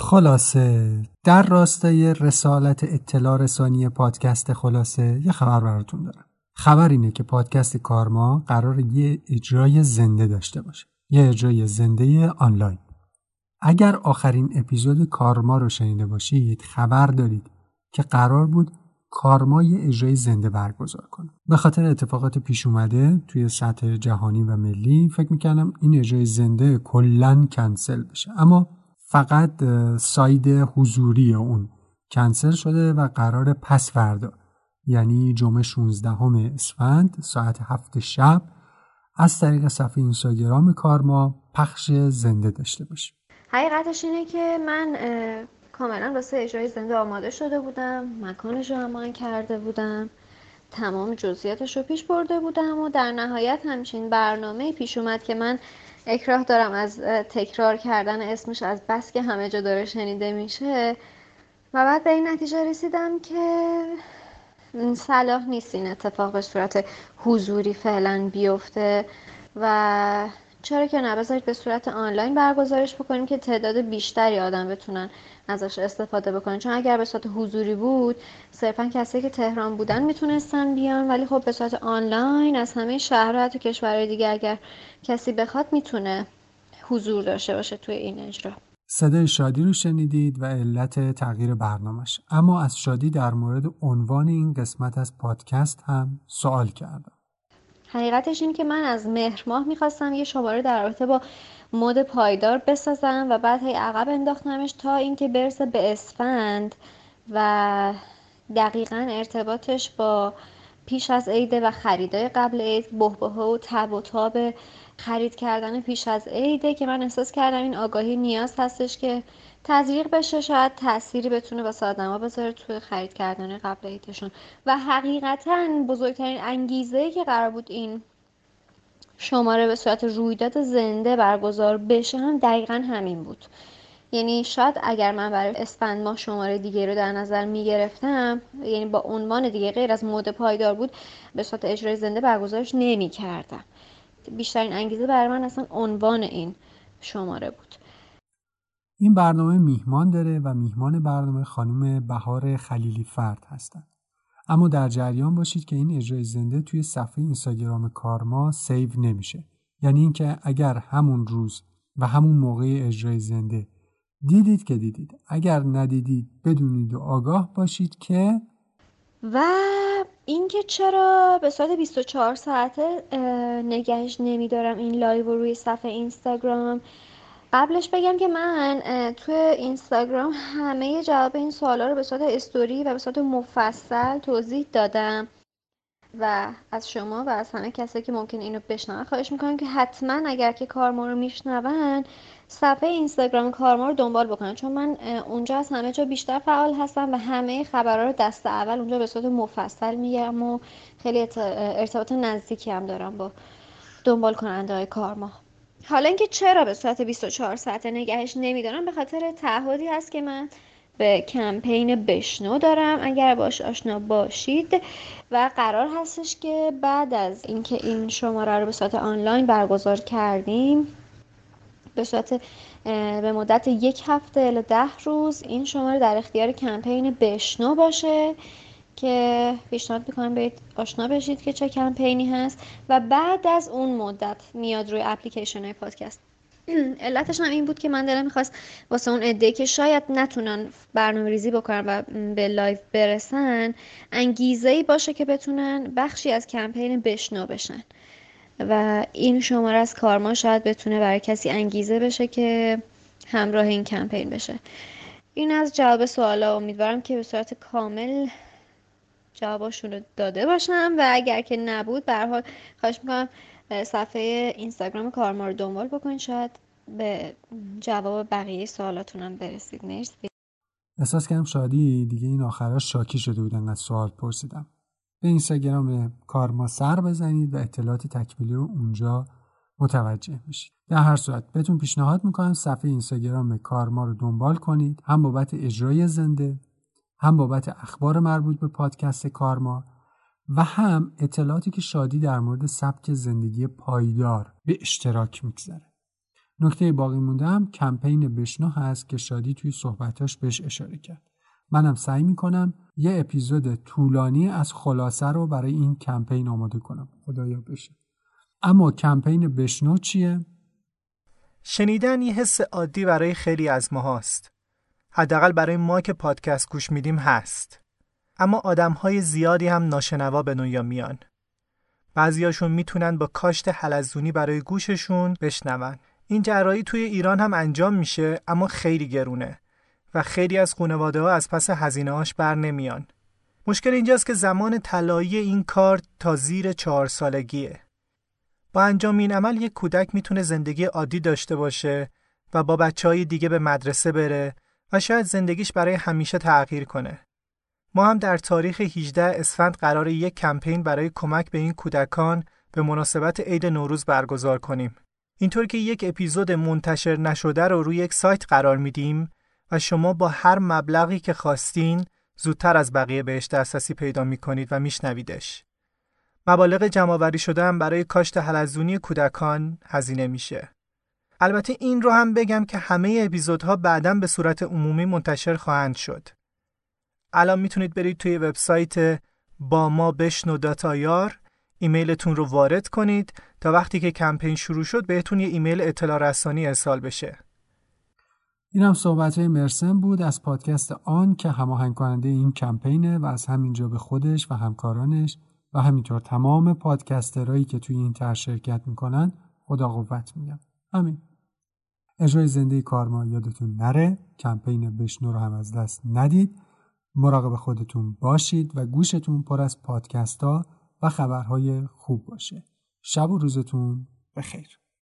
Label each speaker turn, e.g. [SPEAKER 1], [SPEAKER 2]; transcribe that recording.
[SPEAKER 1] خلاصه در راستای رسالت اطلاع رسانی پادکست خلاصه یه خبر براتون دارم. خبر اینه که پادکست کارما قرار یه اجرای زنده داشته باشه. یه اجرای زنده آنلاین. اگر آخرین اپیزود کارما رو شنیده باشید خبر دارید که قرار بود کارما یه اجرای زنده برگزار کنه. به خاطر اتفاقات پیش اومده توی سطح جهانی و ملی فکر می‌کردم این اجرای زنده کلا کنسل بشه. اما فقط ساید حضوری اون کنسل شده و قرار پس فردا یعنی جمعه 16 اسفند ساعت هفت شب از طریق صفحه اینستاگرام کارما پخش زنده داشته باشیم.
[SPEAKER 2] حقیقتش اینه که من کاملا واسه اجرای زنده آماده شده بودم مکانش رو امان کرده بودم تمام جزئیاتش رو پیش برده بودم و در نهایت همچین برنامه پیش اومد که من اکراه دارم از تکرار کردن اسمش از بس که همه جا داره شنیده میشه. و بعد به این نتیجه رسیدم که صلاح نیست این اتفاق به صورت حضوری فعلا بیفته و چرا که نه؟ بذارید به صورت آنلاین برگزارش بکنیم که تعداد بیشتری آدم بتونن ازش استفاده بکنن. چون اگر به صورت حضوری بود صرفا کسی که تهران بودن می‌تونستن بیان ولی خب به صورت آنلاین از همه شهرها و کشورهای دیگه اگر کسی بخواد می‌تونه حضور داشته باشه توی این اجرا.
[SPEAKER 1] صدای شادی رو شنیدید و علت تغییر برنامهش. اما از شادی در مورد عنوان این قسمت از پادکست هم سوال کردم.
[SPEAKER 2] حقیقتش این که من از مهر ماه می‌خواستم یه شماره در رابطه با مد پایدار بسازم و بعد هی عقب انداختمش تا اینکه برسه به اسفند و دقیقا ارتباطش با پیش از عیده و خریدای قبل عید بهبه و تب و تاب خرید کردن پیش از عیده که من احساس کردم این آگاهی نیاز هستش که تزریق بشه شاید تأثیری بتونه واسه آدما بذاره توی خرید کردن قبل عیدشون. و حقیقتا بزرگترین انگیزه که قرار بود این شماره به صورت رویداد زنده برگزار بشه هم دقیقا همین بود. یعنی شاید اگر من برای اسفند ماه شماره دیگه رو در نظر می گرفتم یعنی با عنوان دیگه غیر از مود پایدار بود به صورت اجرای زنده برگزارش نمی کردم بیشترین انگیزه برای من اصلا عنوان این شماره بود
[SPEAKER 1] این برنامه میهمان داره و میهمان برنامه خانم بهار خلیلی فرد هستند. اما در جریان باشید که این اجرای زنده توی صفحه اینستاگرام کارما سیو نمیشه. یعنی اینکه اگر همون روز و همون موقع اجرای زنده دیدید که دیدید اگر ندیدید بدونید و آگاه باشید که
[SPEAKER 2] و اینکه چرا به صورت 24 ساعته نگهش نمیدارم این live رو روی صفحه اینستاگرام. قبلش بگم که من توی اینستاگرام همه جواب این سوالا رو به صورت استوری و به صورت مفصل توضیح دادم. و از شما و از همه کسی که ممکن اینو بشنون. خواهش می‌کنم که حتما اگر که کارما رو میشنون صفحه اینستاگرام کارما رو دنبال بکنن. چون من اونجا از همه جا بیشتر فعال هستم و همه خبرها رو دست اول اونجا به صورت مفصل میگم و خیلی ارتباط نزدیکی هم دارم با دنبال کننده های کارما. حالا اینکه چرا به صورت 24 ساعته نگهش نمیدارم به خاطر تعهدی هست که من به کمپین بشنو دارم. اگر باش آشنا باشید. و قرار هستش که بعد از اینکه این شماره رو به صورت آنلاین برگزار کردیم به صورت به مدت یک هفته الی ده روز این شماره در اختیار کمپین بشنو باشه که پیشنهاد می‌کنم برید آشنا بشید که چه کمپینی هست. و بعد از اون مدت میاد روی اپلیکیشن های پادکست. علتش هم این بود که من دلم می‌خواست واسه اون عده که شاید نتونن برنامه ریزی بکنن و به live برسن انگیزه ای باشه که بتونن بخشی از کمپین بشنو بشن. و این شماره از کارما شاید بتونه برای کسی انگیزه بشه که همراه این کمپین بشه. این از جواب سوالا. امیدوارم که به صورت کامل جوابشون رو داده باشم. و اگر که نبود به حال خواهش می‌کنم صفحه اینستاگرام کارما رو دنبال بکنید. شاید به جواب بقیه سوالاتونم برسید. مرسی.
[SPEAKER 1] احساس کردم شادی دیگه این آخرها شاکی شده بودن از سوال پرسیدم. به اینستاگرام کارما سر بزنید و اطلاعات تکمیلی رو اونجا متوجه میشید. در هر صورت بهتون پیشنهاد می‌کنم صفحه اینستاگرام کارما رو دنبال کنید. هم بابت اجرای زنده هم بابت اخبار مربوط به پادکست کارما و هم اطلاعاتی که شادی در مورد سبک زندگی پایدار به اشتراک می‌گذاره. نکته باقی مونده هم کمپین بشنو هست که شادی توی صحبتاش بهش اشاره کرد منم سعی می‌کنم یه اپیزود طولانی از خلاصه رو برای این کمپین آماده کنم خدایا بشه اما کمپین بشنو چیه
[SPEAKER 3] شنیدن یه حس عادی برای خیلی از ما هست. حداقل برای ما که پادکست گوش میدیم هست. اما آدم های زیادی هم ناشنوا به دنیا میان. بعضیاشون می‌تونن با کاشت حلزونی برای گوششون بشنون. این جرایی توی ایران هم انجام میشه اما خیلی گرونه و خیلی از خانواده ها از پس هزینه هاش بر نمیان. مشکل اینجاست که زمان طلایی این کار تا زیر چهار سالگیه. با انجام این عمل یک کودک می‌تونه زندگی عادی داشته باشه و با بچه های دیگه به مدرسه بره و شاید زندگیش برای همیشه تغییر کنه. ما هم در تاریخ 18 اسفند قرار یک کمپین برای کمک به این کودکان به مناسبت عید نوروز برگزار کنیم. اینطور که یک اپیزود منتشر نشده رو روی یک سایت قرار میدیم و شما با هر مبلغی که خواستین زودتر از بقیه بهش دسترسی پیدا می‌کنید و میشنویدش. مبالغ جمعآوری شده هم برای کاشت حلزونی کودکان هزینه میشه. البته این رو هم بگم که همه اپیزودها بعدا به صورت عمومی منتشر خواهند شد. الان می‌تونید برید توی وبسایت با ما بشنو داتایار ایمیلتون رو وارد کنید تا وقتی که کمپین شروع شد بهتون یه ایمیل اطلاع رسانی ارسال بشه.
[SPEAKER 1] این هم صحبت های مرسن بود از پادکست آن که هماهنگ کننده این کمپینه و از همینجا به خودش و همکارانش و همینطور تمام پادکسترهایی که توی این تر شرکت می‌کنن خدا قوت میگم همین. اجرای زنده کارما یادتون نره. کمپین بشنو رو هم از دست ندید. مراقب خودتون باشید و گوشتون پر از پادکست ها و خبرهای خوب باشه. شب و روزتون بخیر.